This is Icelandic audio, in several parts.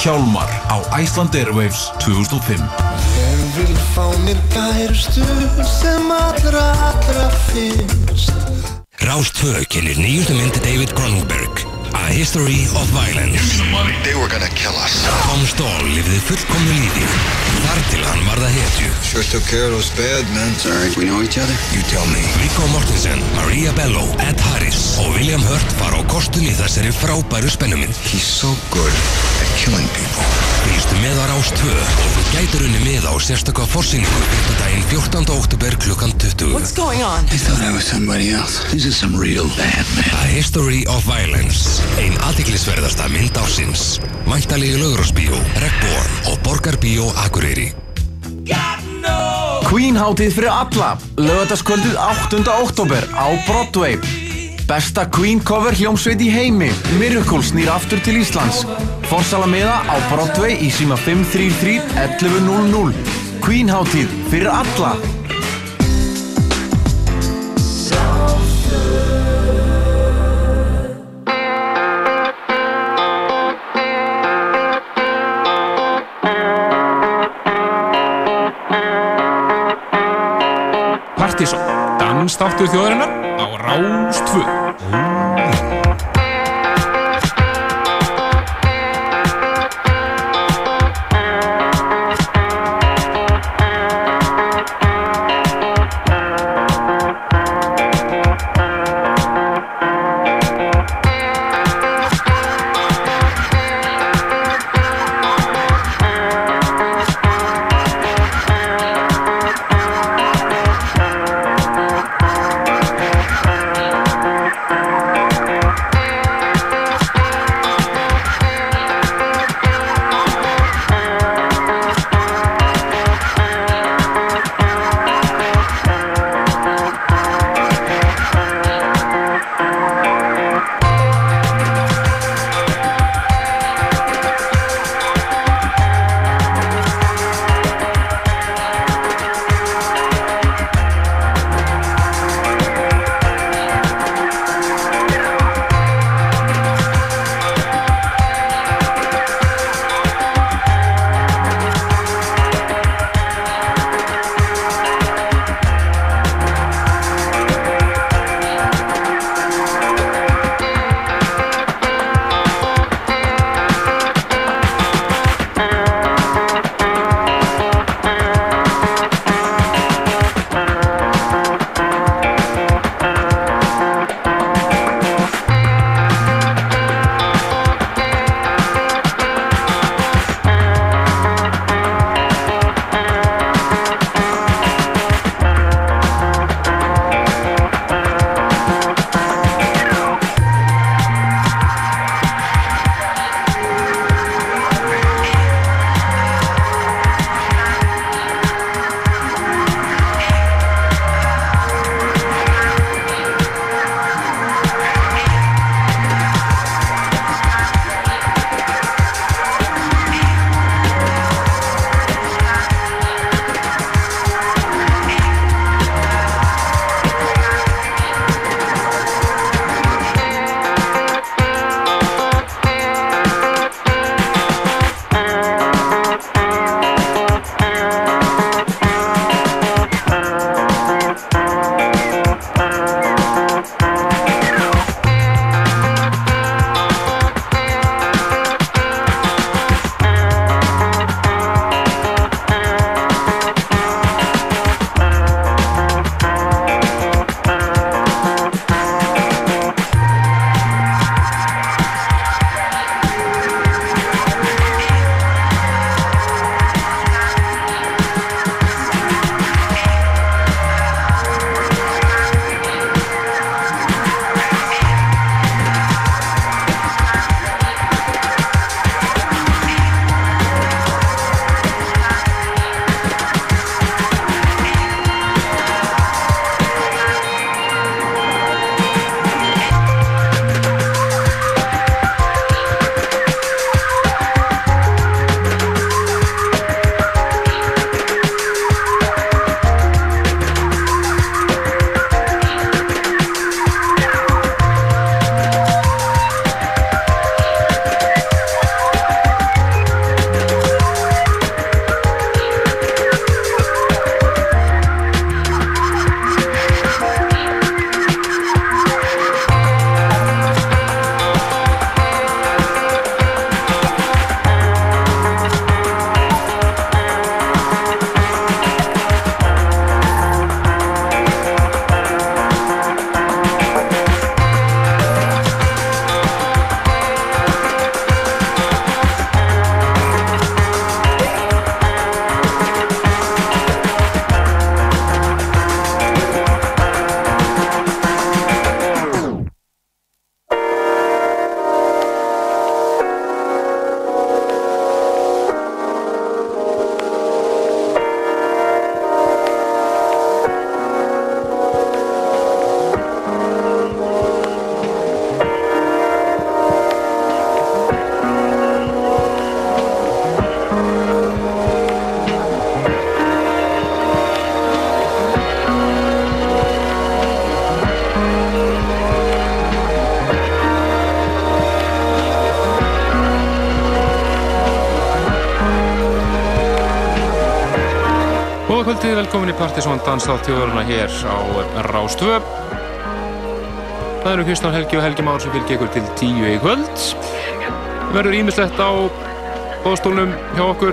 Hjálmar á Iceland Airwaves 2005 Ég vil fá mér gærustu sem allra allra finnst Rástvö kynir nýjustu myndi David Cronenberg History of Violence They were gonna kill us. Tom Stall lifði fullkomnu lífi Þar til hann varða hetju Sure took care of those bad men. Sorry, we know each other? You tell me Viggo Mortensen, Maria Bello, Ed Harris og William Hurt fara á kostun í þessari frábæru spennumynd He's so good at killing people. Fylgstu með á Rástvö og þú gætur unni með á sérstakka forsýningu 5. daginn 14. oktober klukkan 20 What's going on? I thought I was somebody else. This is some real bad man. A History of Violence Ein aðtiklisverðasta mynd ásins Væntalegi lögurásbíó, Regnborn og Borgarbíó Akureyri Queen hátíð fyrir alla, lögataskvöldið 8. oktober á Broadway. Besta Queen cover hljómsveit í heimi, Miracle snýr aftur til Íslands. Forsala meða á Broadway í síma 533 1100. Queen hátíð fyrir alla. Dansdáttur þjóðarinnar á Rástvö. Velkomin í Partisón Danstátt þjóðurna hér á Rástvö. Það eru Kristján Helgi og Helgi Már sem fylgir ykkur til tíu í kvöld. Verður ímislegt á bóðstólnum hjá okkur.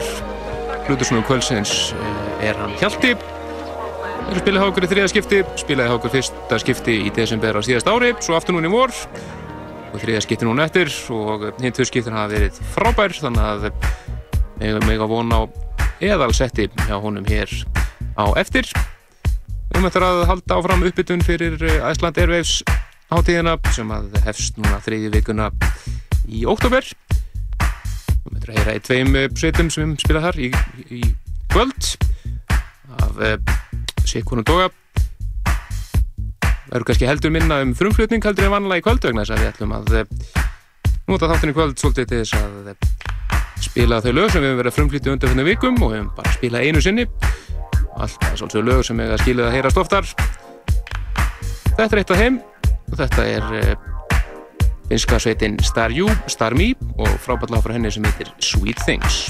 Hlutursnum kvöldsins eh, er hann Hjalti. Það eru spilað hjá okkur í þriða skipti, spilaði hjá okkur fyrsta skipti í desember á síðast ári, svo aftur núna í vor og þriða skipti núna eftir og hinn tvö skiptin hafa verið frábær þannig að við megum að vona á eðalsetti hjá honum hér á eftir. Við eftir að halda áfram uppbytun fyrir Æsland Airwaves hátíðina sem að hefst núna þriði vikuna í óttúber. Við eftir að heyra í tveim setum sem við spila þar í, í kvöld af uh, Sikonum Doga. Það eru kannski heldur minna um frumflutning heldur en vanlega í kvöld vegna þess að við ætlum að nota þáttinn í kvöld svolítið til þess að spila þau lög sem við hefum verið að frumflýtja undir þennu vikum og við hefum bara spilað einu sinni alltaf svolítið lög sem við hefum skilið að heyrast oftar. Þetta er eitt af heim. Og þetta er finska sveitin Star You, Star Me og frábært lag frá henni sem heitir Sweet Things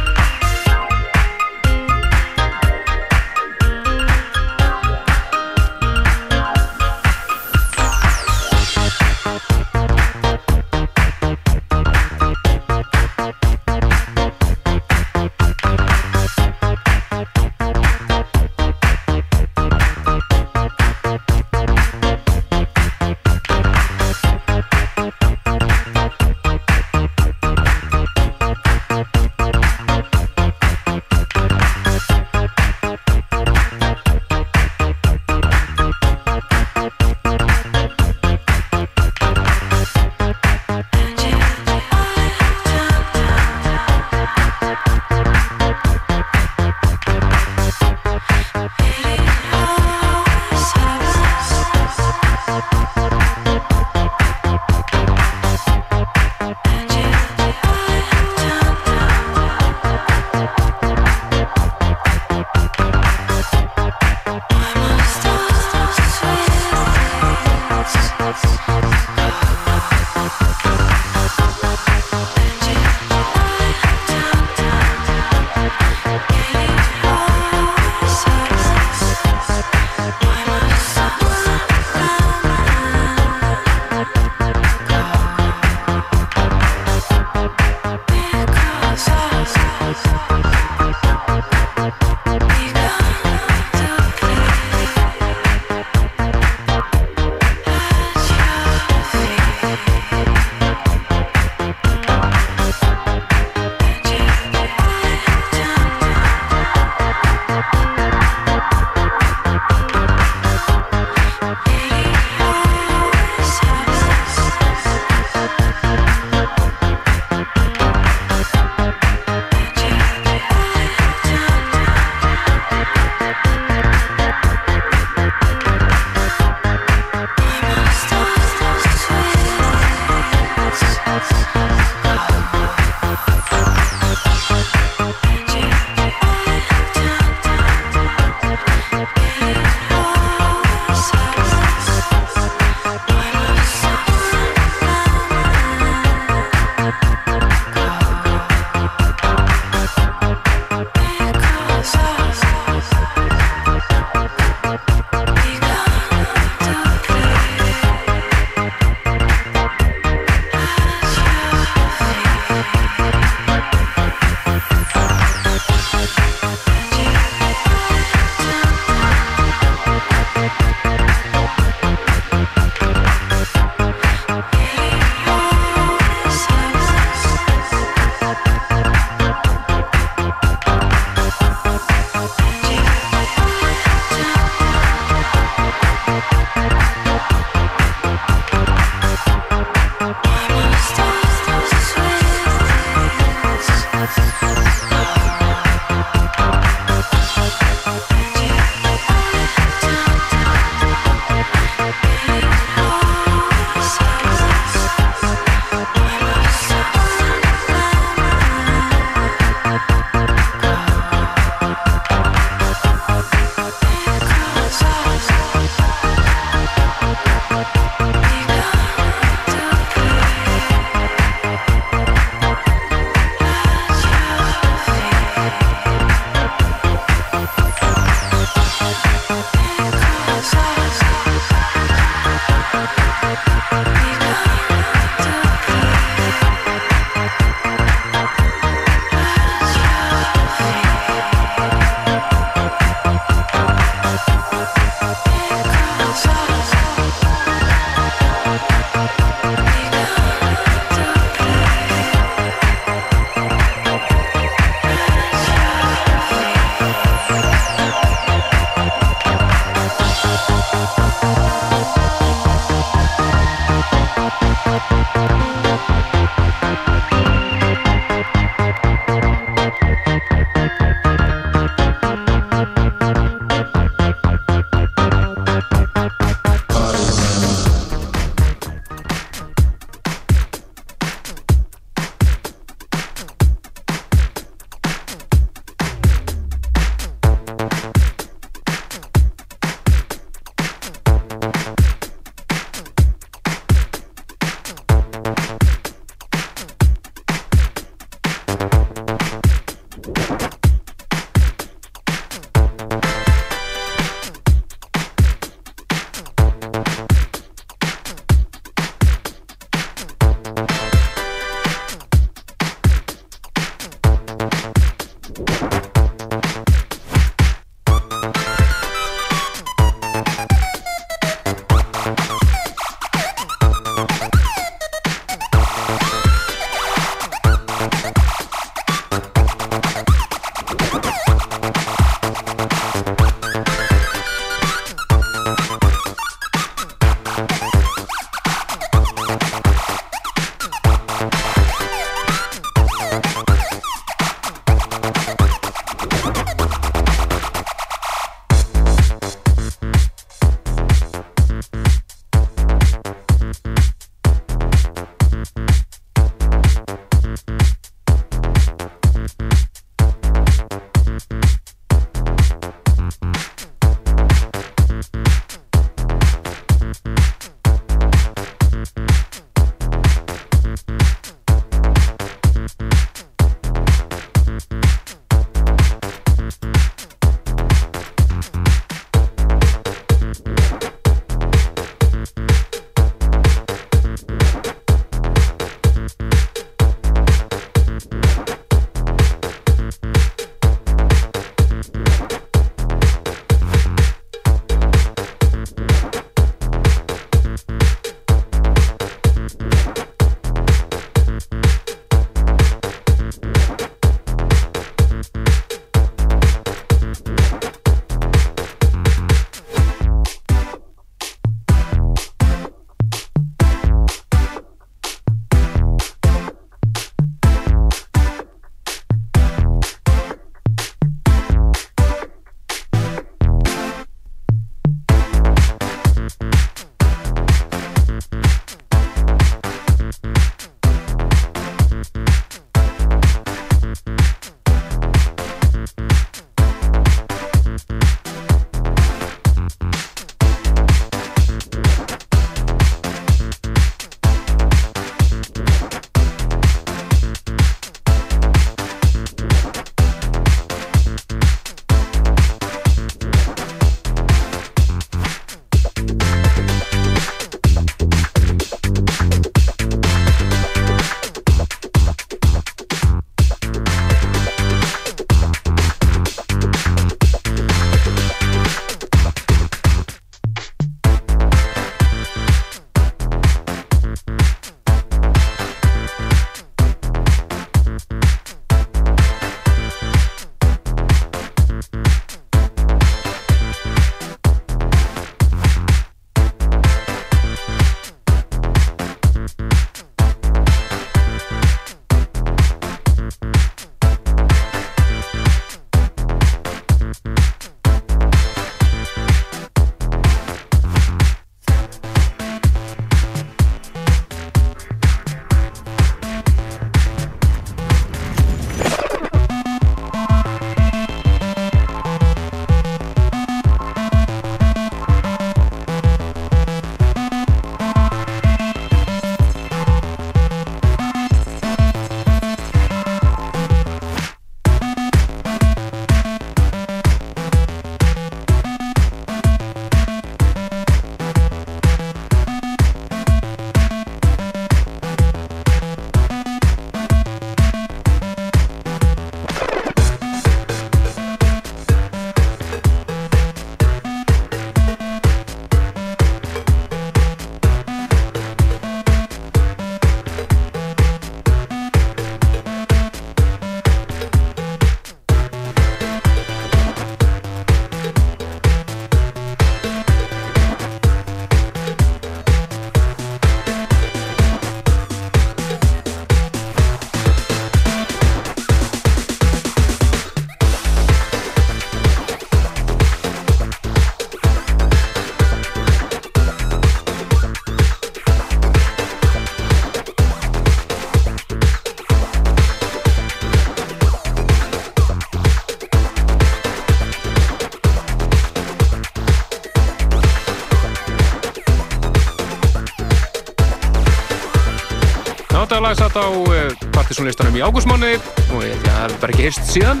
í ágústmáni og ég held að það er bara ekki heyrst síðan.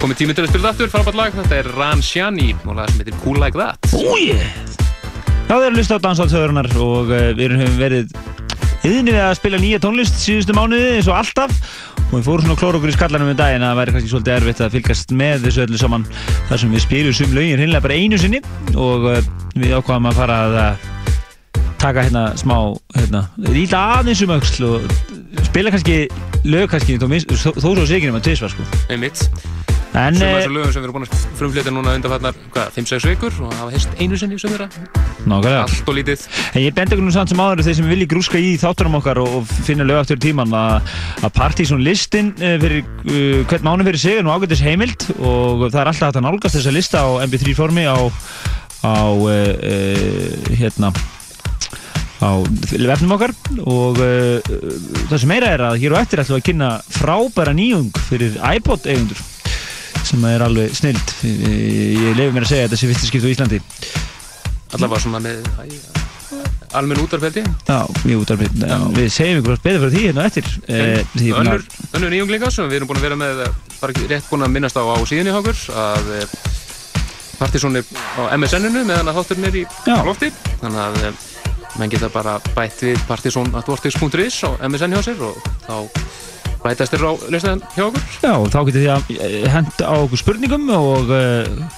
Komið tíminn til að spila þetta aftur, frábært lag. Þetta er Ran Shani og lag sem heitir Cool Like That. Úi! Já, þeir eru að hlusta á dansáltöðurinnar og uh, við höfum verið yðinni við að spila nýja tónlist síðustu mánuði eins og alltaf. Og við fórum svona að klóra okkur í skallanum um daginn. Að það væri kannski svolítið erfitt að fylgast með þessu öllu saman þar sem við spilum sum lögin hinnlega bara einu sinni. Og uh, við ákvaðum að fara að uh, taka hérna smá hérna, rýta aðeins um auksl og spila kannski lög kannski þó, svo siginum að tvisvar sko. einmitt En, sem eh, þessar lögum sem við erum búin að frumflita núna undanfarnar, hvað, 5-6 vikur og hafa heist einu sinni sem þeirra nákvæmlega. allt og lítið En ég bendi ykkur nú samt sem áður þeir sem vilji grúska í þáttunum okkar og, og finna lög aftur í tíman að, Partizón listin uh, fyrir uh, hvern mánu fyrir sig er nú ágættis heimild og það er alltaf hægt að nálgast þessa lista á MP3 formi á, á uh, uh, hérna á vefnum okkar og uh, það sem meira er að hér og eftir ætlum við að kynna frábæra nýjung fyrir iPod eigundur sem er alveg snild. Ég lefi mér að segja þetta sé fyrsta skipt á Íslandi. Allavega svona með almenn útarfeldi Já, við útarfið, við segjum ykkur betur fyrir því hérna eftir. Eh, önnur, önnur nýjung líka sem við erum búin að vera með bara rétt búin að minnast á á síðan í okkur að eh, Partizón er á MSN-inu meðan að þátturinn er í lofti. Þannig að eh, menn geta bara bætt við partizón.vortex.is á MSN hjá sér og þá bætast þér á listaðan hjá okkur. Já, þá getur þið að eh, henda á okkur spurningum og uh,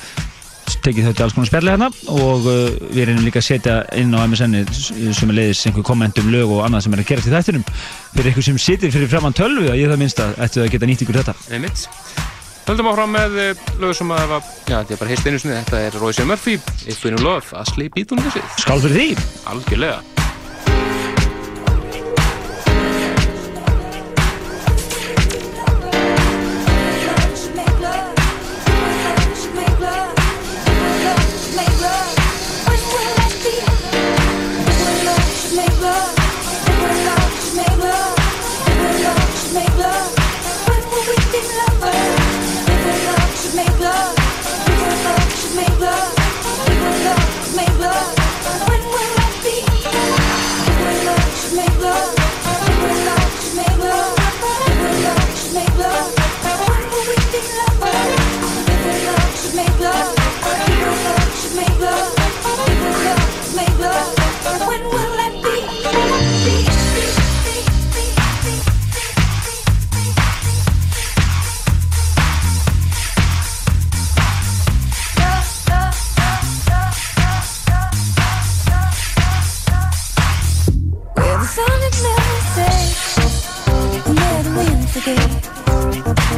tekið þau til alls konar spjalli hérna. Og uh, við erum líka að setja inn á MSN sem er leiðis einhver komment um lög og annað sem er að gera til þættinum. Fyrir ykkur sem situr fyrir framann tölvu að ég það minnst að ættu að geta nýtt ykkur þetta. Einmitt Höldum áfram með eh, lög sem að var, já, þetta er bara heist einu sinni, þetta er Royce Murphy, If We Know Love, Asli Bítunum þessið. Skál fyrir því! Algjörlega.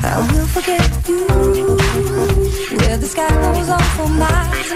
I will forget you. Where the sky goes on for miles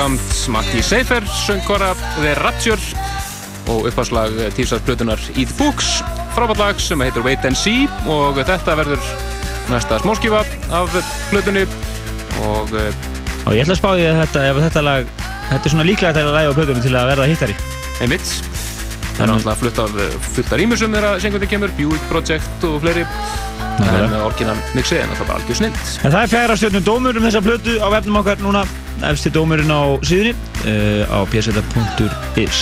samt Matti Seifer, söngkora The Rapture og uppháslag T-Svarts plötunar Eat Books, frábært lag sem heitir Wait and See og þetta verður næsta smóskífa af plötunni og eh, Og ég ætla að spá því að þetta, ef þetta lag, þetta er svona líklega þetta lag á plötunum til að verða hittari. einmitt það er náttúrulega flutt af eh, fullt af rýmusum þegar sengundi kemur, Buick Project og fleiri en Nákvæmlega. orginal mixið er náttúrulega bara algjör snill En það er fjæra stjórnum dómur um þessa plötu á vefnum okkar núna, efsti dómurinn á síðunni, uh, á pseta.is.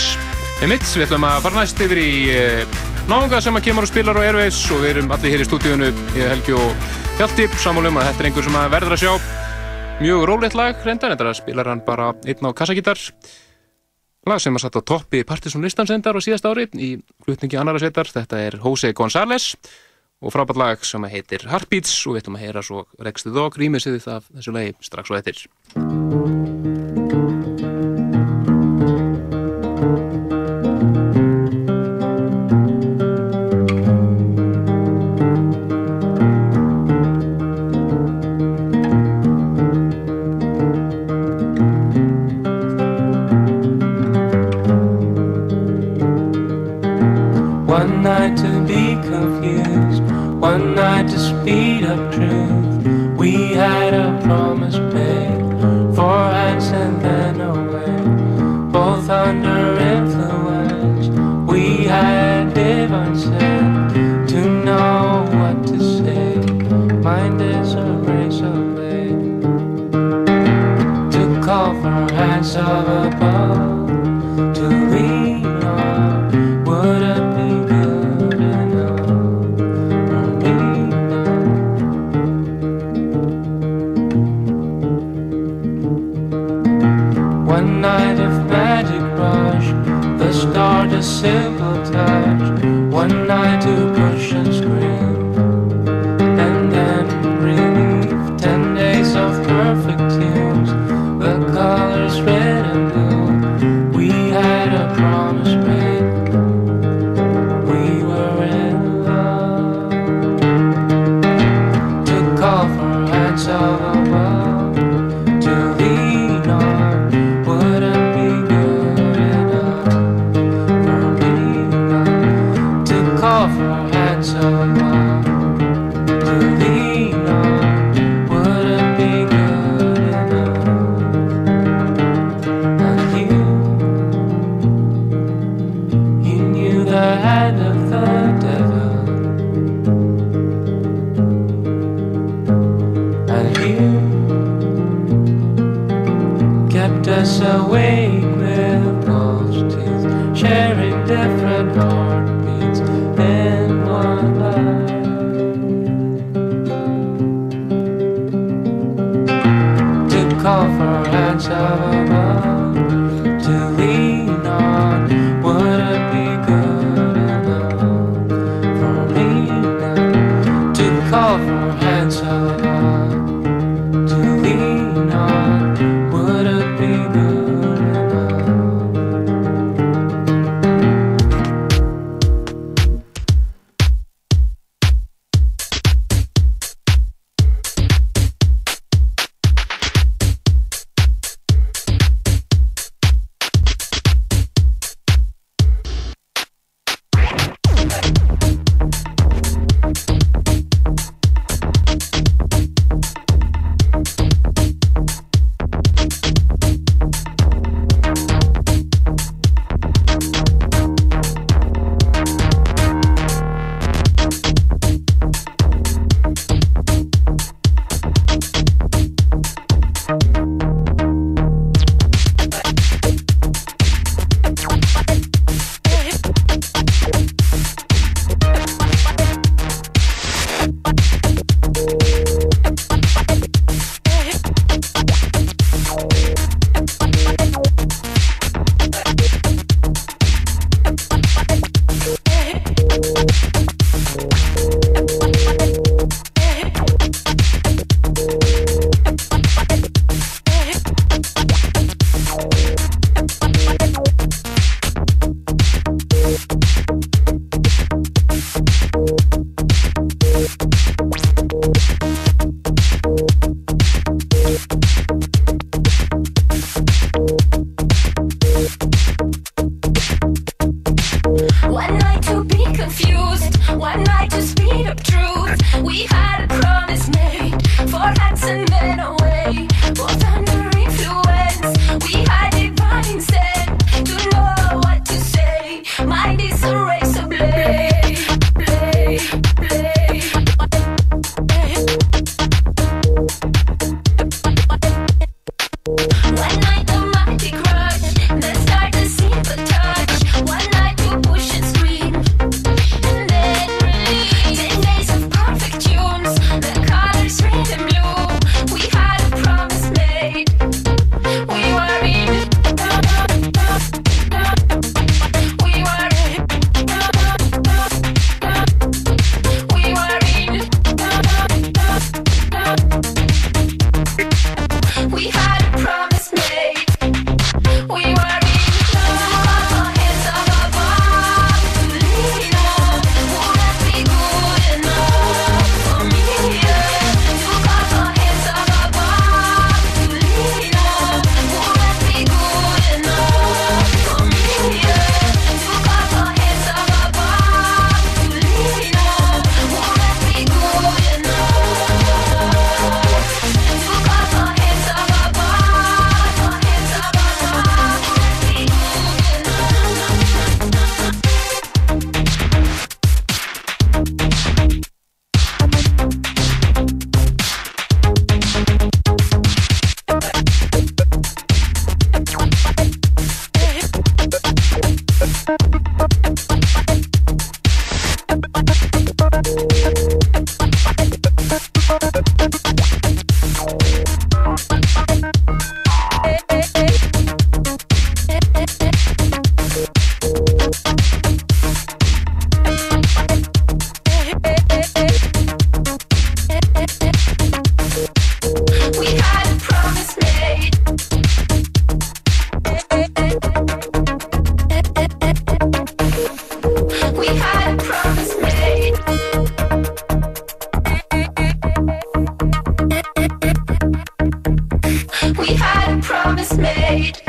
Einmitt, við ætlum að fara næst yfir í uh, náunga sem að kemur og spilar á Airways og við erum allir hér í stúdíunu, ég, Helgi og Hjalti, sammálum að þetta er einhver sem að verður að sjá. Mjög rólegt lag reyndar, þetta spilar hann bara einn á kassagítar. Lag sem að satt á toppi Partisan listansendar á síðast ári í flutningi annara sveitar, þetta er Jose González og frábært lag sem heitir Heartbeats og við ætlum að heyra svo Rex the Dog rýmisið af þessu lagi strax og eftir promise paid for acts and then away, both under influence. We had divine said to know what to say. Mind is a race of to call for hands of simple promise made.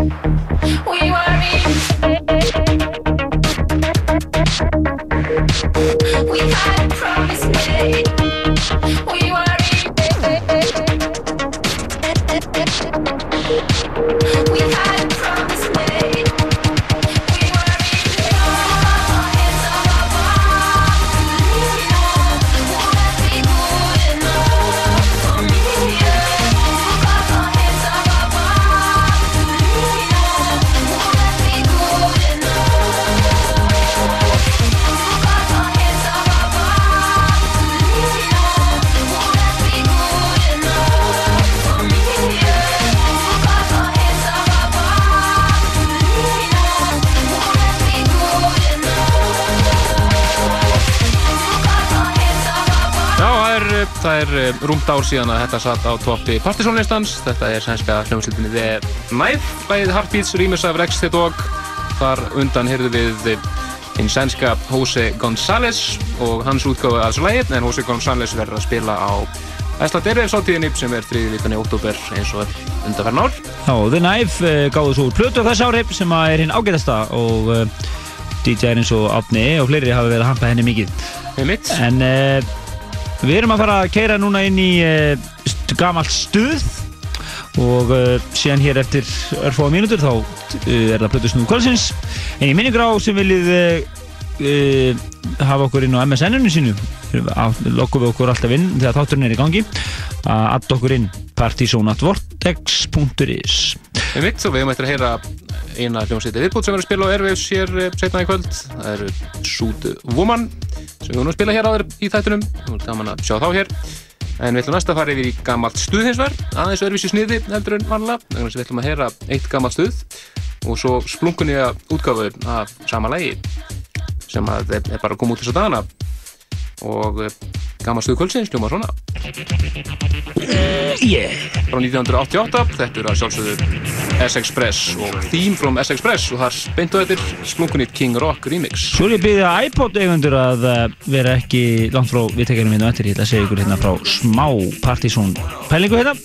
Síðan að þetta satt á toppi Partizónlistans. Þetta er sænska hljómsveitinni The Knife, bæðið Heartbeats, Remix af Rex the Dog. Þar undan heyrðu við hinn sænska Jose González og hans af þessu lagi, en Jose González verður að spila á Æsla Derriðs átíðinni sem er þriði vikan í oktober eins og undanferðin ár. Já, The Knife uh, gáðu svo úr plötu á þess ári sem er hinn ágætasta og uh, DJ er eins og Átni og fleiri hafa verið að hampa henni mikið. En uh, við erum að fara að keira núna inn í st gamalt stuð og uh, síðan hér eftir örfáða mínútur þá uh, er það plötu snúð kvöldsins. En í minningur á sem viljið uh, hafa okkur inn á MSN-inu sínu lokkum við okkur alltaf inn þegar þátturinn er í gangi að adda okkur inn partysonatvortex.is Við mitt og við höfum eftir að heyra eina hljómsveiti viðbútt sem er að spila á Airwaves hér eh, seinna í kvöld. Það eru Shoot Woman sem við höfum að spila hér áður í þættunum. Það er gaman að sjá þá hér. En við ætlum næst að fara yfir í gamalt stuð hins vegar, aðeins öðruvísi sniði heldur en vanlega. Þannig að við ætlum að heyra eitt gamalt stuð og svo splunkunni að útgáfu af sama lægi sem að er bara að koma út þess að dagana. Og eh, gamalt stuð kvöldsins hljóma svona. Yeah. Frá 1988, þetta eru að sjálfsögðu S-Express og Theme from S-Express og þar beintu þetta splunkunni King Rock remix. Svo er ég byggðið iPod eigundur að uh, vera ekki langt frá viðtækjarum hérna á eftir. Ég ætla að segja ykkur hérna frá smá Partizón pælingu hérna.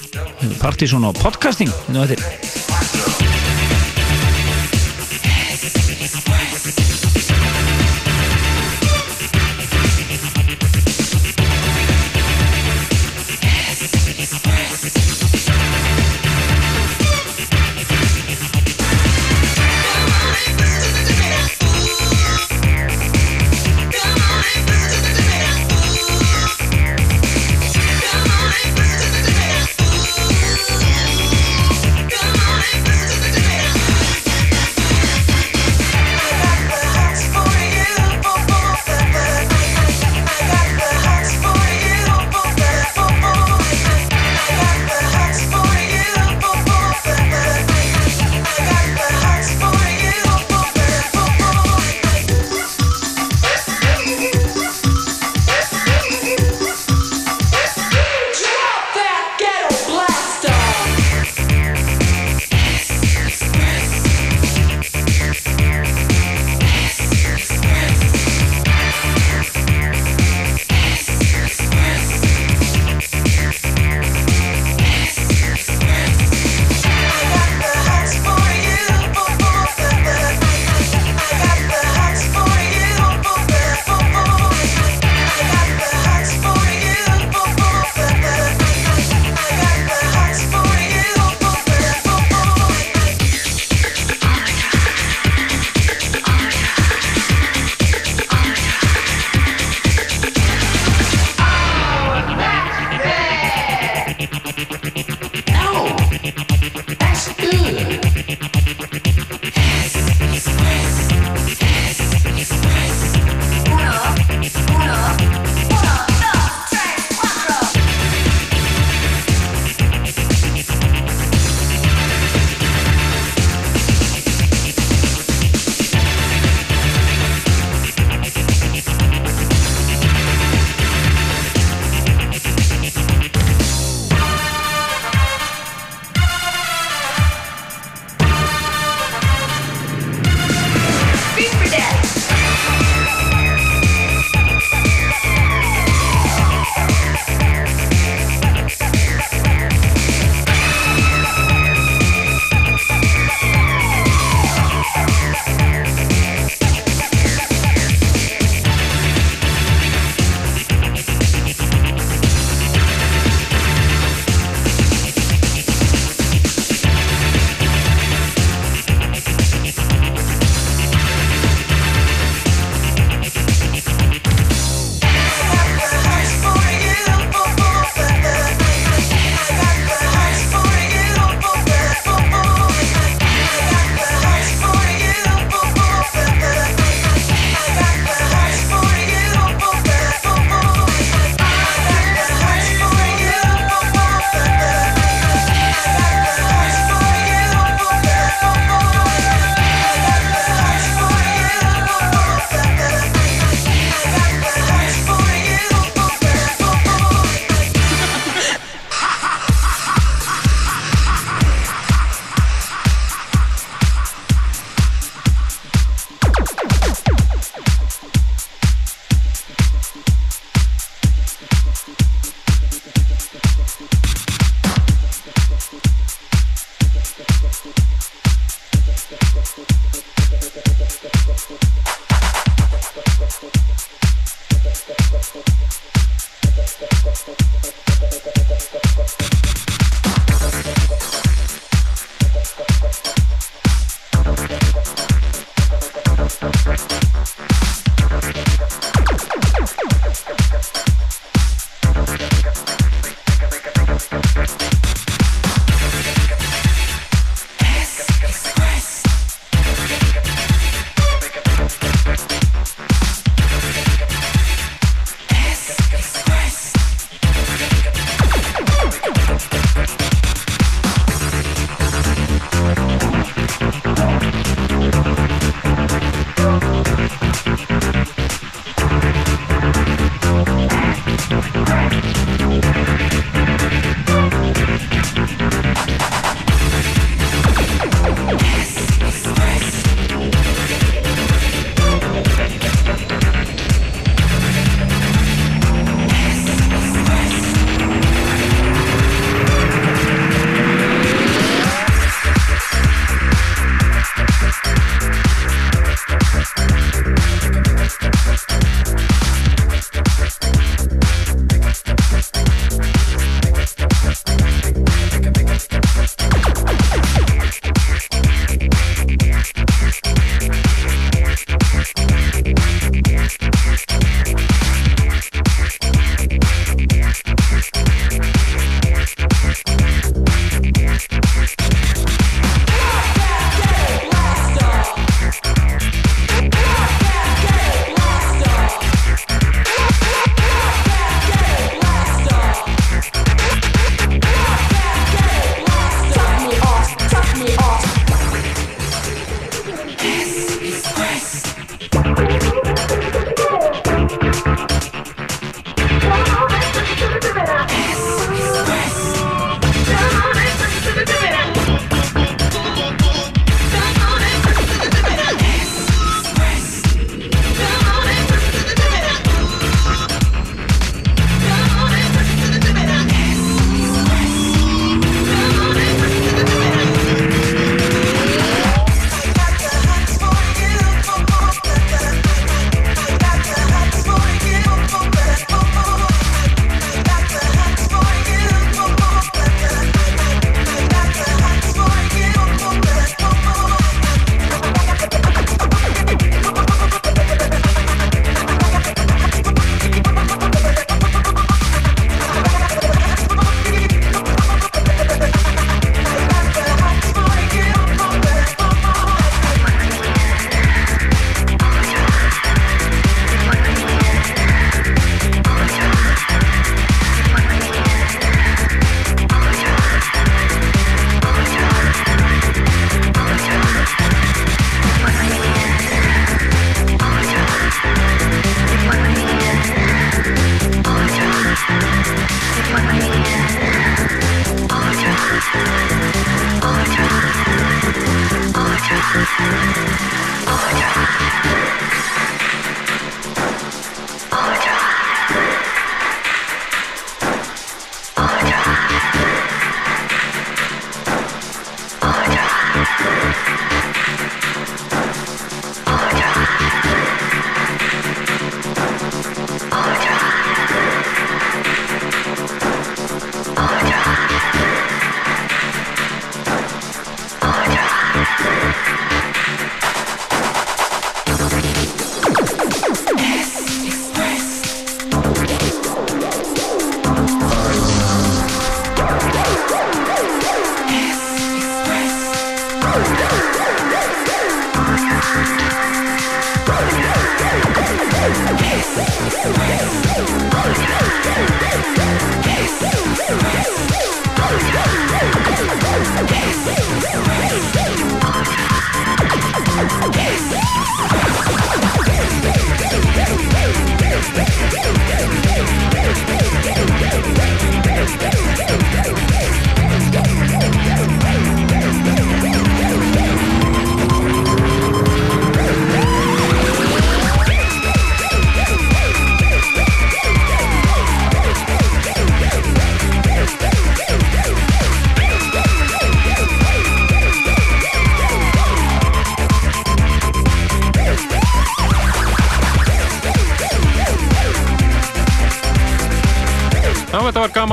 Partizón og podcasting hérna á eftir.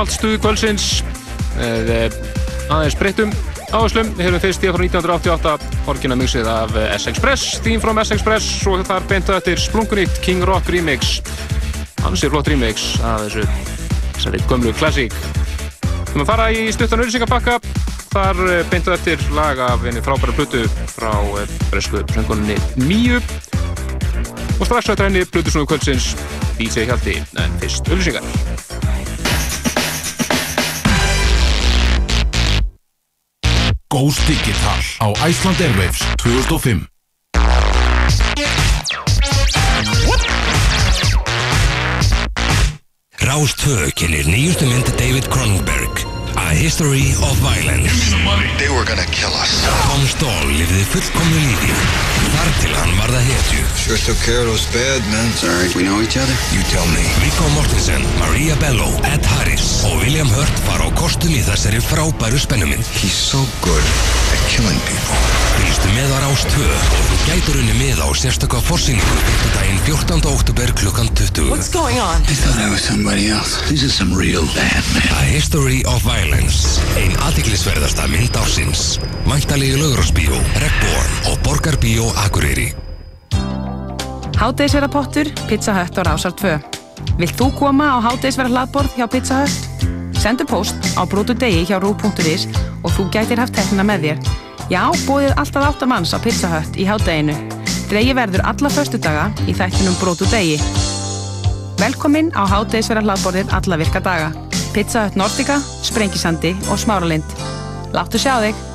Þetta var gamalt stuð kvöldsins með eh, aðeins breyttum áherslum. Við höfum fyrst í frá 1988 orginal mixið af S-Express, Theme from S-Express og þar beintu eftir Splunkunýtt King Rock Remix. Ansið flott remix af þessu þessari gömlu klassík. Við höfum að fara í stuttan auðsingabakka. Þar eh, beintu eftir lag af einu frábæra plötu frá eh, bresku söngunni Míu. Og strax þetta henni plötusnúðu kvöldsins DJ Hjalti, en fyrst auðsingar. Ghost Digital á Iceland Airwaves 2005 Rás 2 kynir nýjustu mynd David Cronenberg A History of Violence They were gonna kill us. Tom Stall lifði fullkomnu lífi Þar til hann varða hetju Sure took care of those bad men. Sorry, we know each other? You tell me Viggo Mortensen, Maria Bello, Ed Harris og William Hurt fara á kostum í þessari frábæru spennumynd He's so good at killing people. Fylgstu með á Rás 2 og þú gætur unni með á sérstakka forsýningu fyrstudaginn 14. oktober klukkan 20 What's going on? I thought I was somebody else. These are some real bad men. A History of Violence Ein aðtiklisverðasta mynd ársins Væntalegi laugrásbíó, Regnborn og Borgarbíó Akureyri Hádeisverðarpottur, Pizza Hut og Rásar 2. Vilt þú koma á hádeisverðar hlaðborð hjá Pizza Hut? Sendu post á brotu degi hjá rú.is og þú gætir haft teknina með þér. Já, bóðið alltaf áttamanns á Pizza Hut í hádeginu. Dregi verður alla föstudaga í þættinum brotu degi. Velkomin á hádeisverðar hlaðborðið alla virka daga. Pizza Hut Nordica, Sprengisandi og Smáralind. Láttu sjá þig!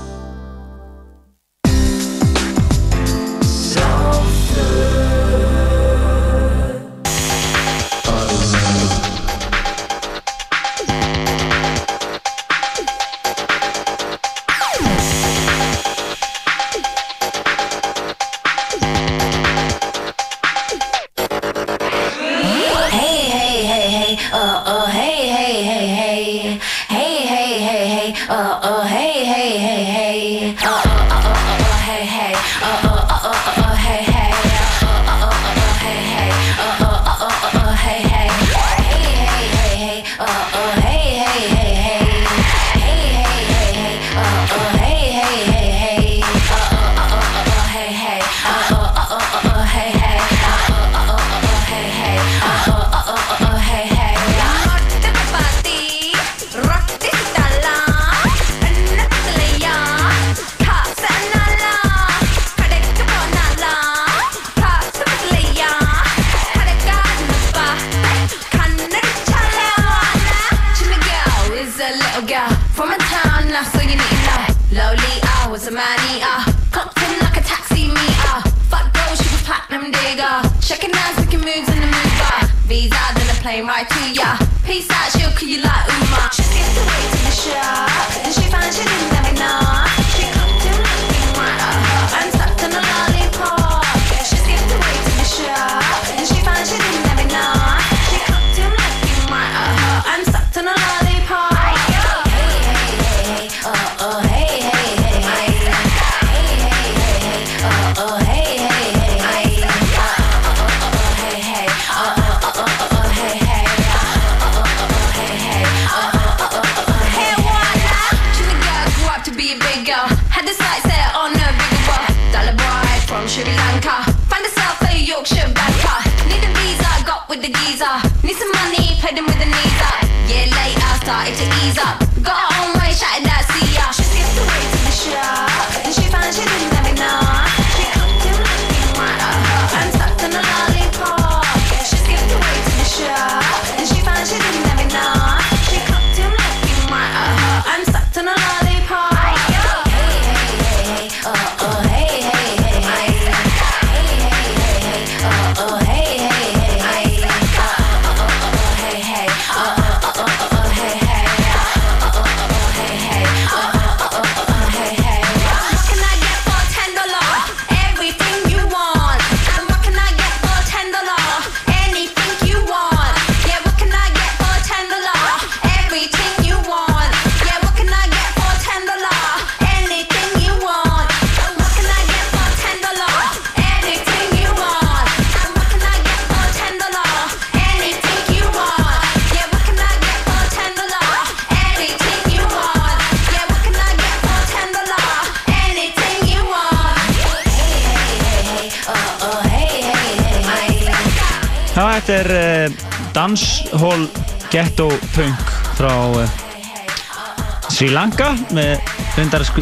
Lanka með reyndar sko,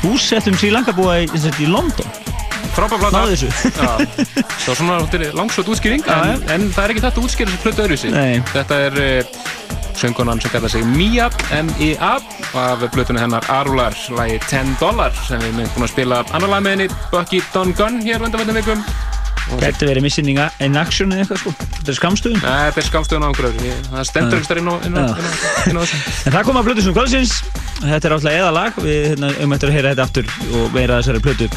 húsettum Sri Lanka búa í, í London. Frábær plata. Náðu þessu. Já, það var svona langsótt útskýring en, en það er ekki þetta útskýring sem plötu öðruvísi. Nei. Þetta er uh, söngunan sem kallar sig Mia M.I.A. af plötunni hennar Arular lagi 10 Dollar sem við erum búin að spila annar lag með henni Bucky Don Gunn hér undanvættum vikum. Gæti verið missing in action eða eitthvað sko. Þetta er skamstöðun Nei, þetta er skamstöðun á einhverju öðru. Það stendur ekki stær inn á, þessu. En það kom að plötu sem kvöldsins Þetta er alltaf eða lag Við hérna, um eftir að heyra þetta aftur og af þessari plötu.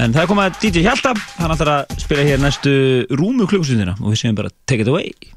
En það kom að DJ Hjalta. Hann ætlar að spila hér næstu rúmu klukkustundina og við segjum bara take it away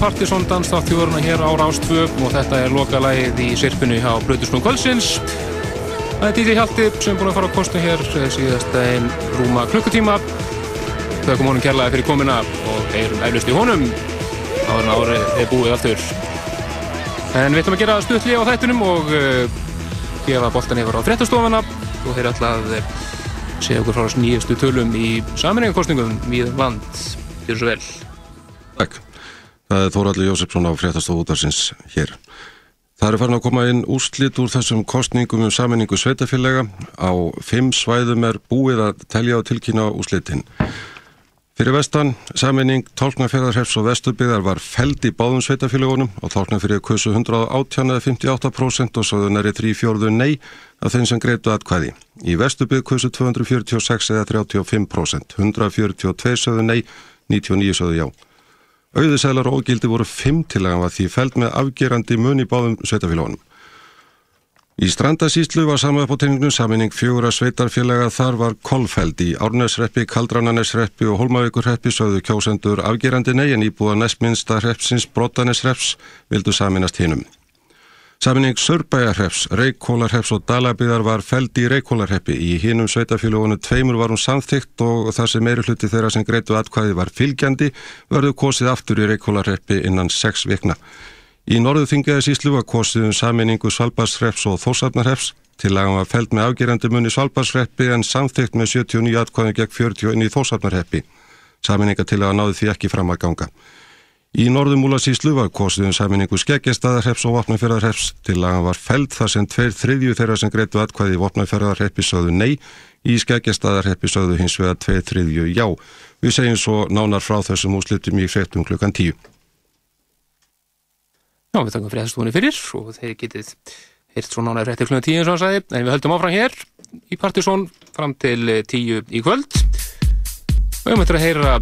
á Partisón danstátt þjóðurna hér á Rástvö og þetta er lokalægið í sirpinu hjá Brutusnú Kvölsins. Það er DJ Hjalti sem er búin að fara á kostu hér eh, síðast einn rúma klukkutíma. Þau kom honum kærlega fyrir komina og erum eflust í honum áður en árið er búið aftur. En við ætlum að gera stuttli á þættunum og uh, gefa boltan yfir á fréttastofana og þeir að uh, segja okkur frá nýjastu tölum í saminningarkostningum við land. Gjör svo vel. Þóraldur Jósefsson á fréttastofu útarsins hér. Það er farin að koma inn úrslit úr þessum kostningum um saminningu sveitafélaga. Á fimm svæðum er búið að telja og tilkynna úrslitin. Fyrir vestan, saminning tálknarferðarhefs og vesturbygðar var feld í báðum sveitafélagunum og tálknarferðir kusu 118 eða 58% og sáðu næri 3 fjórðu nei af þeim sem greitu atkvæði. Í vesturbygð kusu 246 eða 35%, 142 sáðu nei, 99 sáðu já. Auðisælar og ógildi voru 5 til að því feld með afgerandi mun í báðum sveitafélagunum. Í strandasýslu var saman upp á teiningnum saminning fjögura sveitarfélaga þar var Kolfeld í Árnesreppi, Kaldrananesreppi og Holmavíkurreppi sögðu kjósendur afgerandi nei en íbúða næstminsta hreppsins Brotanesrepps vildu saminast hinum. Saminning Sörbæjarhreps, Reykjólarhreps og Dalabíðar var feld í Reykjólarheppi. Í hinum sveitafélagunum tveimur var hún samþygt og þar sem meiri hluti þeirra sem greitu atkvæði var fylgjandi verðu kosið aftur í Reykjólarheppi innan sex vikna. Í norðu þingiði síslu var kosið um saminningu Svalbarsreps og Þórsarnarreps til að hann var feld með afgerandi munni Svalbarsreppi en samþygt með 79 atkvæðin gegn 41 í Þórsarnarreppi. Saminninga til að náði því ekki fram að ganga. Í norðumúla síslu var kosið um saminningu Skeggjastadarreps og Vopnafjörðarreps til hann var feld þar sem tveir þriðju þeirra sem greitu atkvæði í Vopnafjörðarreppi sögðu nei, í Skeggjastadarreppi sögðu hins vegar tveir þriðju já. Við segjum svo nánar frá þessum úslitum í fréttum klukkan tíu. Já, við takum fréttastofunni fyrir og þeir getið hirt svo nánaði fréttir klukkan tíu eins og hann sagði, en við höldum áfram hér í Partisón fram til eh, tíu í kvöld. Við höfum eftir að heyra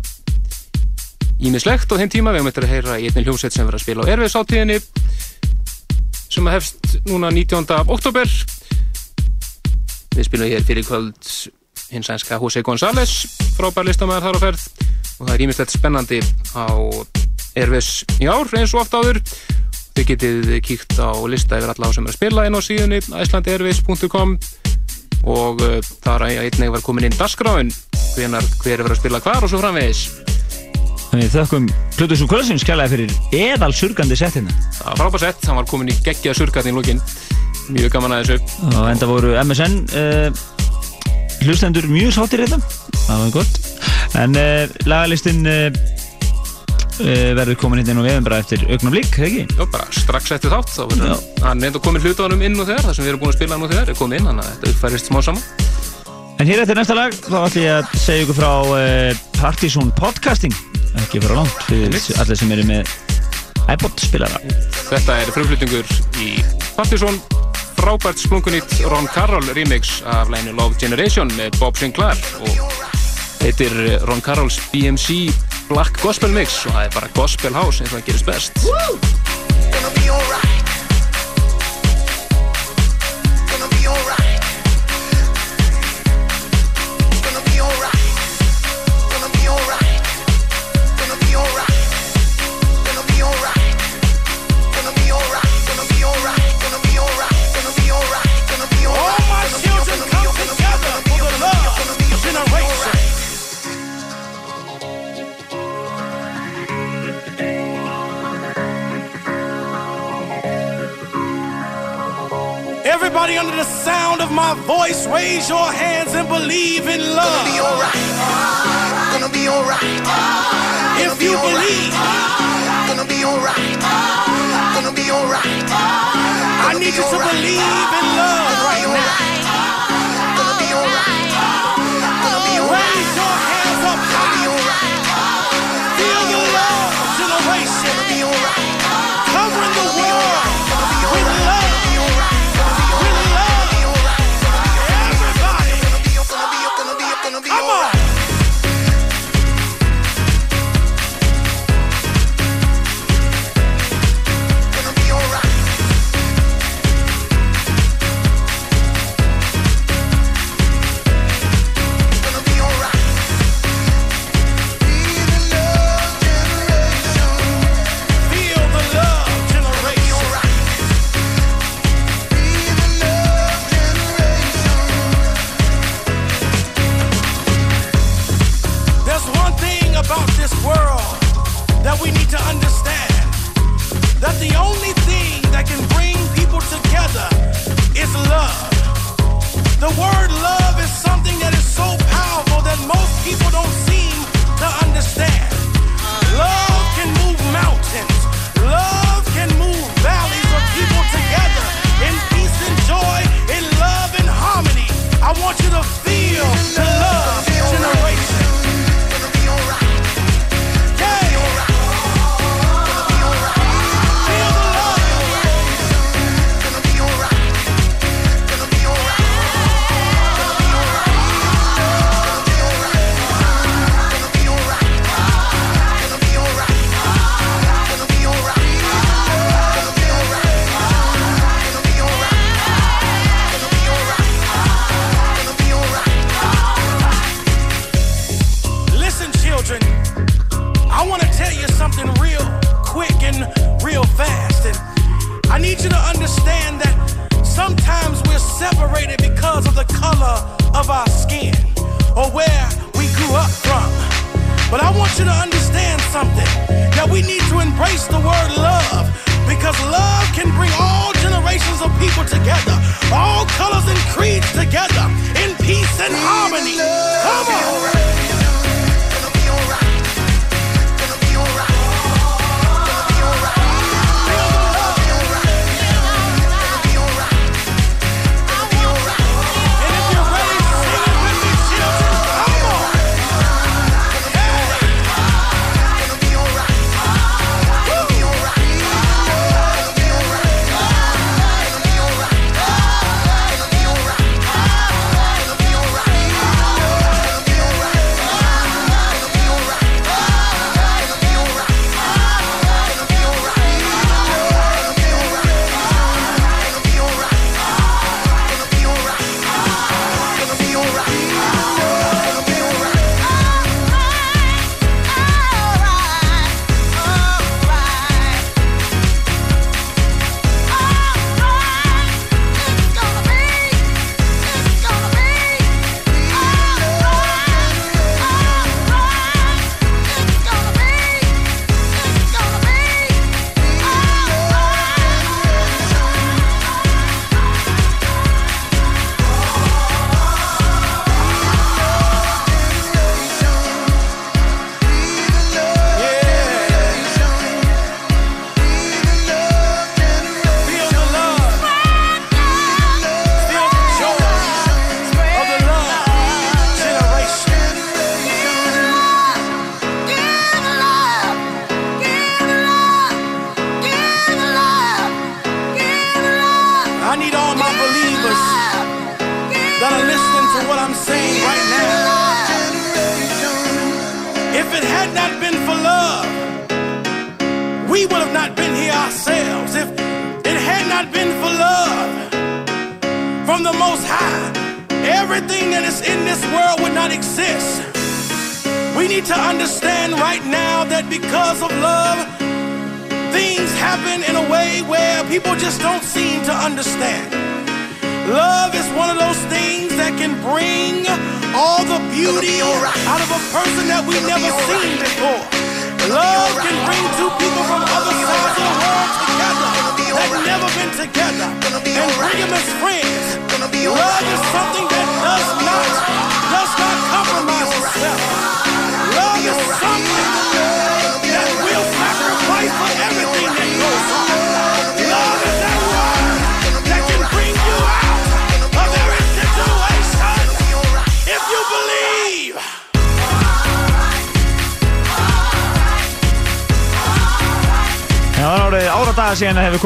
ímislegt á þeim tíma, við eftir að heyra í einnig hljómsveit sem verður að spila á erfiðsáttíðinni sem að hefst núna 19. oktober. Við spilum hér fyrir kvöld hins sænska Jose González, frábær listamæðar þar á ferð og það er ímislegt spennandi á erfis í ár eins og oft áður Þið getið kíkt á lista yfir alla á sem er að spila inn á síðunni icelandairways.com og uh, þar að einnig var komin inn dasgráin hver er verið að spila hvar og svo framvegis. Þannig þökkum Plutusnú Kvölsins kærlega fyrir eðal surgandi settina. Það var frábært sett, hann var komin í geggja surgat í lókin. Mjög gaman að þessu. Og enda voru MSN uh, hlustendur mjög sáttir þetta. Það var gott. En uh, lagalistinn uh, verður komin inn á vefum bara eftir augnablík, ekki? Já, bara strax eftir þátt. Þá verður hann enda komin hlutunum inn og þegar, það sem við erum búin að spila nú þegar er komin inn, þannig að þetta uppfærist smá saman. En hér eftir næsta lag þá ætlum ég að segja ykkur frá uh, Partizón Podcasting ekki frá langt fyrir allir sem eru með iPod spilara Þetta er frumflutningur í Partisón frábært splunkunýtt Ron Carroll remix af læginu Love Generation með Bob Sinclair og heitir Ron Carrolls BMC Black Gospel Mix og það er bara Gospel House eins og það gerist best. Gonna under the sound of my voice, raise your hands and believe in love. Gonna be alright. Gonna be alright. If you believe, Gonna be alright. Gonna be alright. I need you to believe in love right now. Gonna be alright. Gonna be alright. Raise your hands up high. Feel the love generation. Covering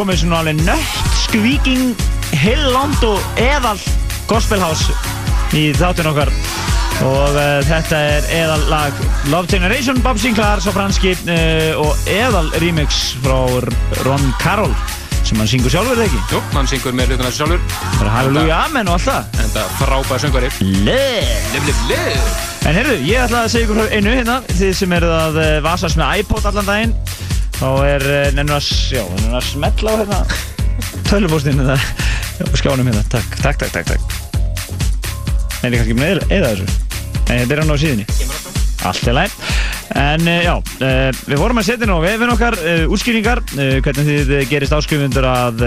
komið svona alveg nött skvíking heiland og eðal gospelhouse í þáttun okkar. Og uh, þetta er eðal lag Love Generation, Bob Sinclair, svo franski uh, og eðal remix frá Ron Carroll sem hann syngur sjálfur eða ekki? Jú, hann syngur með hlutina sjálfur. Það er Halleluja Amen og allt það. En það frábæð söngvari. Liv Liv, liv, liv En heyrðu, ég ætla að segja ykkur einu hérna þið sem eru að eh, vasast með iPod allan daginn þá er eh, nennum að, já, nennum að smetla á hérna. Tölvupóstinu það. Á skjánum hérna, takk, takk, takk, takk, takk. Nei, ég er kannski með eða, þessu. Nei, þetta er hann á síðunni. Allt er læg En uh, já, uh, við vorum að setja nú á vefin okkar útskýringar hvernig þið gerist áskrifundur að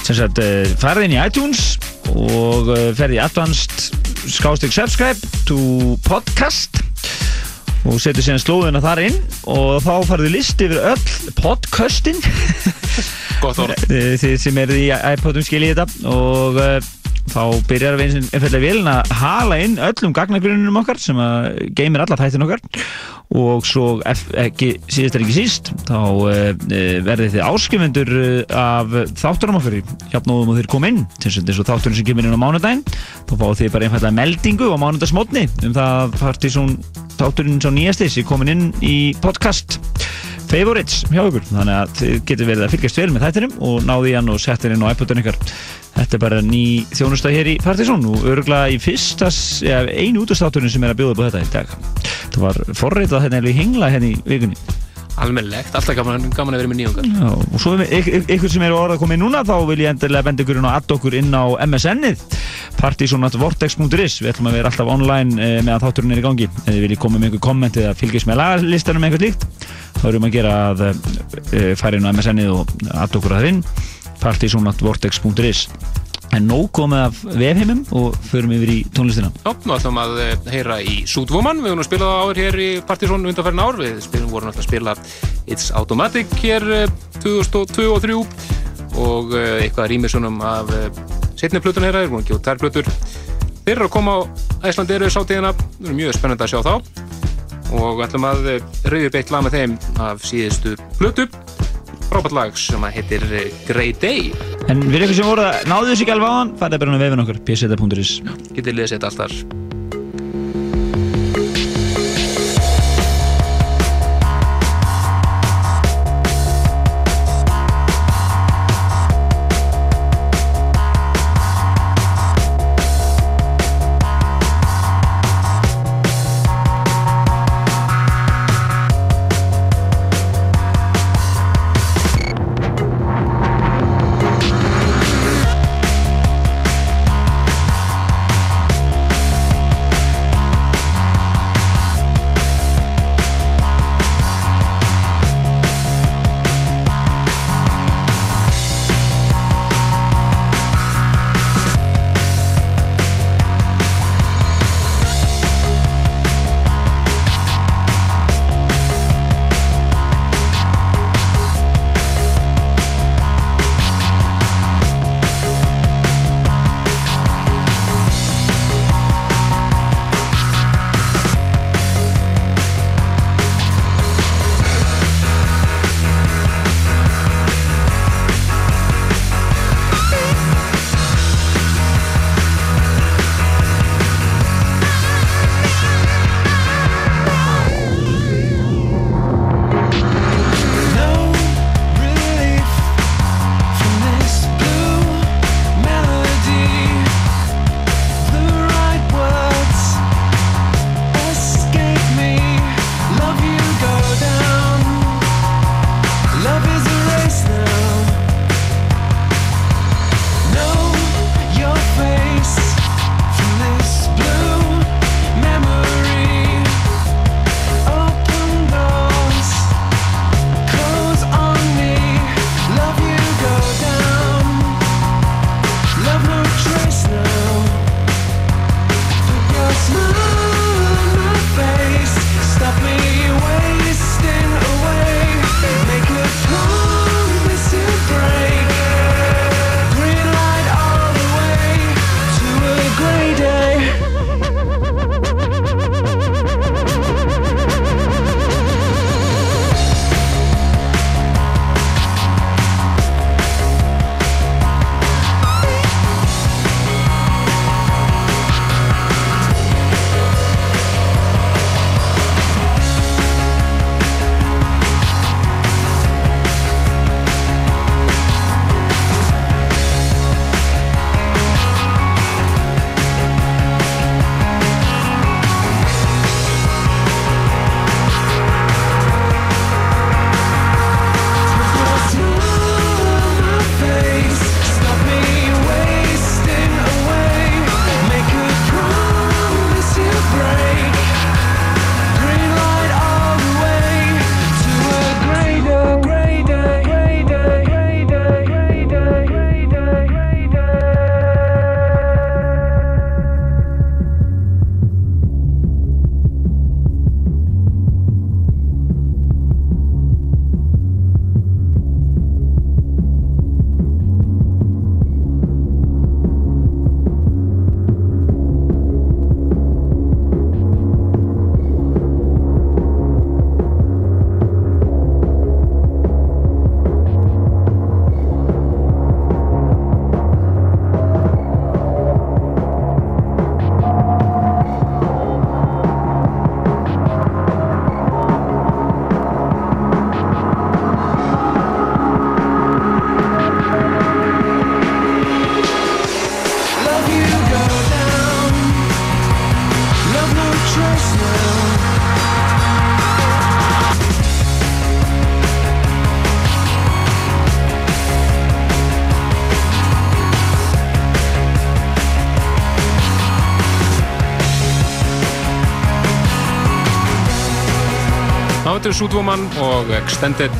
sem sagt farið inn í iTunes og ferði í advanced skástrík subscribe to podcast og setur síðan slóðuna þar inn og þá farið list yfir öll podcastin. Þið sem eruð í iPodum skiljið þetta. Og uh, þá byrjar við eins og vélin að hala inn öllum gagnagrunnum okkar sem að geymir alla þættin okkar og svo ekki, síðast er ekki síst þá uh, verðið þið áskrifundur uh, af þátturum okkar hjapnóðum og þeir kom inn. Þess að þátturinn sem kemur inn á mánudaginn. Þá fáið þið bara einfallega meldingu á mánudagsmótni um það að partysón þátturinn svo nýjasti sem komin inn í podcast. Favorites hjá ykkur. Þannig að þið getur verið að fylgjast vel með þættinum og náði hann og setja hann inn á iPodun ykkar þetta er bara ný þjónustað hér í Partizón og örgulega í fyrsta ja, einu útastátturinn sem er að bjóða á þetta í dag. Það var forreitað hérna í hengla hérna í vikunni. Almennilegt, alltaf gaman, gaman að vera með nýjungar. Já, og svo ykkur sem eru orða að koma inn núna þá vil ég endilega benda ykkur inn á add okkur inn á MSN-ið partysonatvortex.is við ætlum að vera alltaf online eh, meðan þátturinn er í gangi. Ef þið viljið koma með einhver komment eða fylgjast með lagarlistanum eitthvað líkt þá erum að gera að eh, fara inn á MSN-ið og add okkur að það inn. Partysonatvortex.is en nóg komið af vefheimum og förum yfir í tónlistina. Já, nú ætlum að eh, heyra í Súdvoman, við höfum nú spilað það áður hér í Partizón undanferðin ár, við spilum vorum alltaf að spila It's Automatic hér eh, 2002 og 2003 og eh, eitthvað rýmir svonum af eh, setni plötun hér, við erum að gefa tær plötur. Þeir eru að koma á Æsland eru sátíðina, það er mjög spennandi að sjá þá. Og ætlum að rauði beitt lag með þeim af síðustu plötu frábært lag sem að heitir eh, Grey Day. En við ykkur sem voru að náðu þessu ekki alveg á hann farið bara á vefin okkar pseta.is getið lesið þetta allt Þetta er Sútvoman og Extended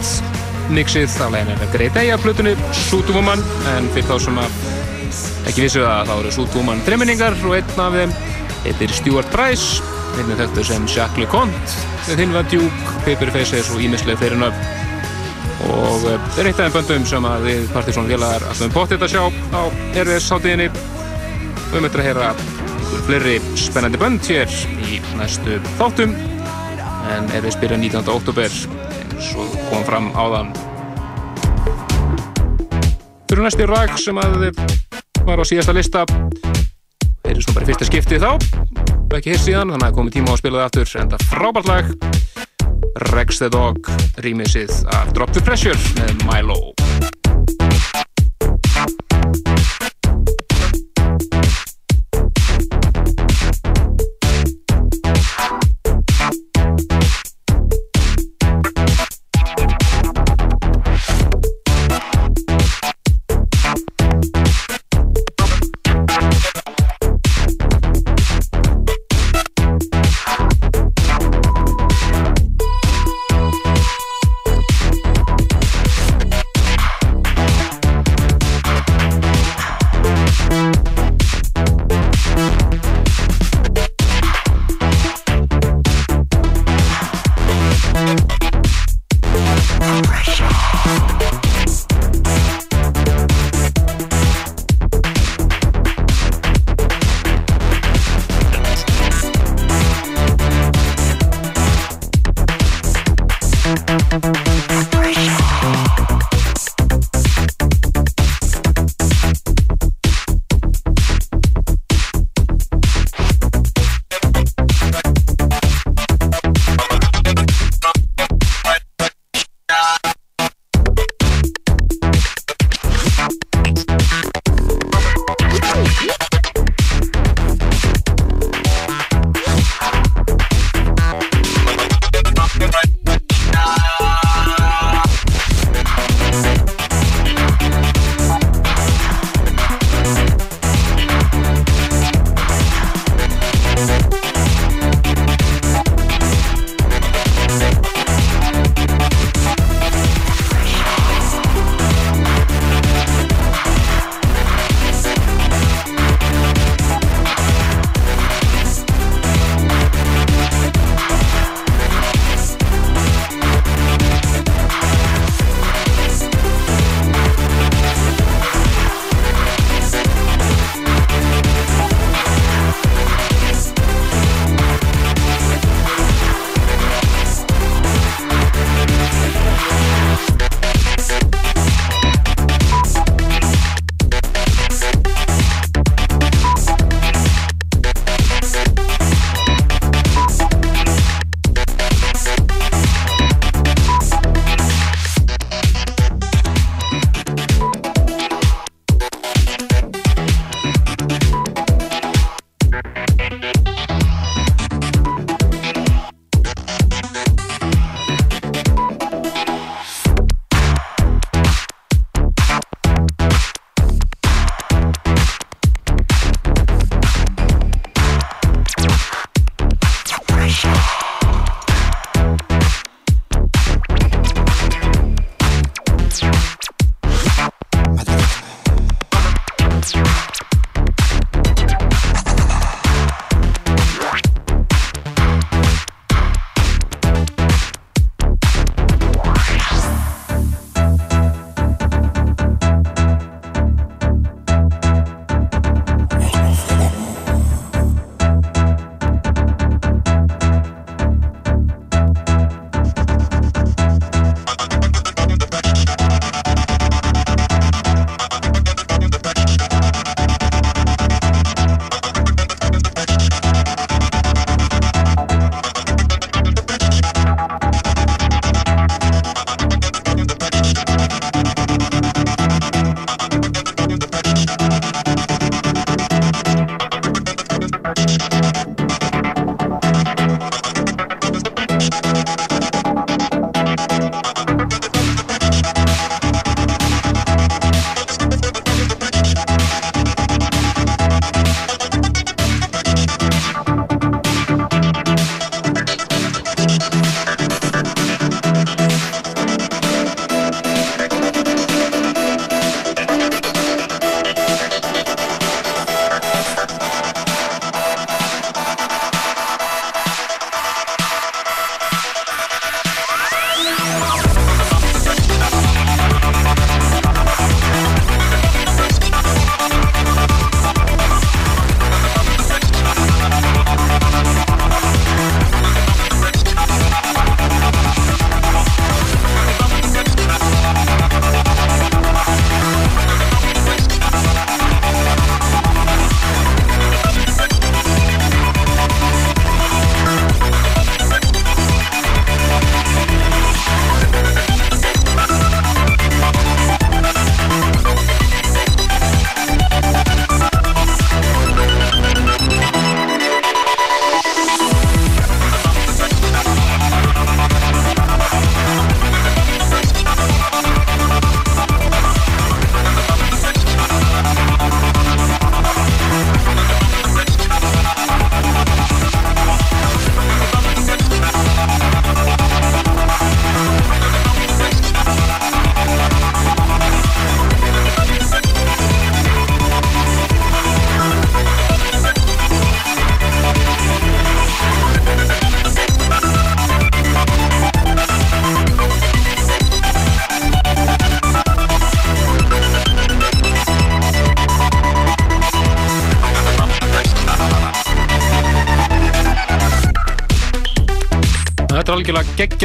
Nixið á leginn er Grey Day af hlutunni Sútvoman en fyrir þá sem að ekki vissu það þá eru Sútvoman þrejminningar og einn af þeim heitir Stuart Price einn er þekktur sem Jacques LeConte var Duke, Paper Faces og ímislega þeirri nöfn. Og eh, er eitt af þeim böndum sem að við Partiðsson félagar alltaf um potið að sjá á RVS hátíðinni. Og við möttum að heyra einhver fleiri spennandi bönd hér í næstu þáttum. En RVS byrja 19. oktober eins og kom fram áðan. Fyrir næstu ræk sem að var á síðasta lista heyrðist nú bara fyrsta skipti þá og ekki hér síðan, þannig að komið tíma á að spila það aftur. En það frábært lag. Rex the Dog rýmisið af Drop the Pressure með Milo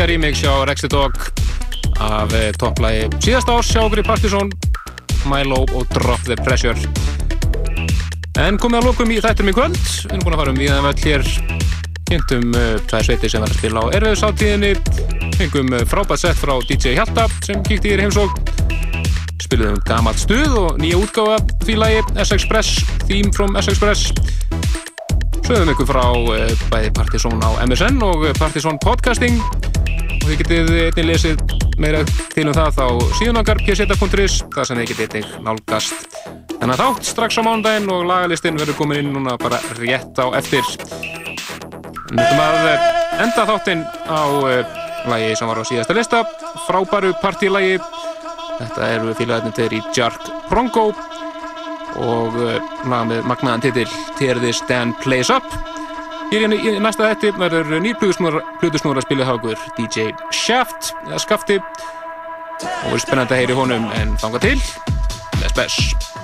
geggja remix hjá Rexy Dog af eh, topplægi síðast árs hjá okkur í Partizón Milo og Drop the Pressure. En komið að lókum í þættum í kvöld. Við erum búin að fara um viðan völd hér. Kynntum uh, tvær sveitir sem var að spila á erfiðsáttíðinni Fengum uh, frábært sett frá DJ Hjalta sem kíkti í heimsók Spiluðum gamalt stuð og nýja útgáfa því lagi S-Express Theme from S-Express Sögum ykkur frá bæði Partizón á MSN og Partizón Podcasting og þið getið einnig lesið meira til um það á síðan okkar pseta.is þar sem þið getið einnig nálgast þennan þátt strax á mándaginn og lagalistinn verður komin inn núna bara rétt á eftir. Myndum að eh, enda þáttinn á uh, lagi sem var á síðasta lista frábæru partílagi þetta eru félagarnir þeir í Jark Prongo og uh, lag með magnaðan titil Tear This Damn Place Up Hér í, næsta þetti verður nýr plutusnúra að spila hagur DJ Shaft eða Skafti. Og verður spennandi að heyri honum en þanga til Bless Bless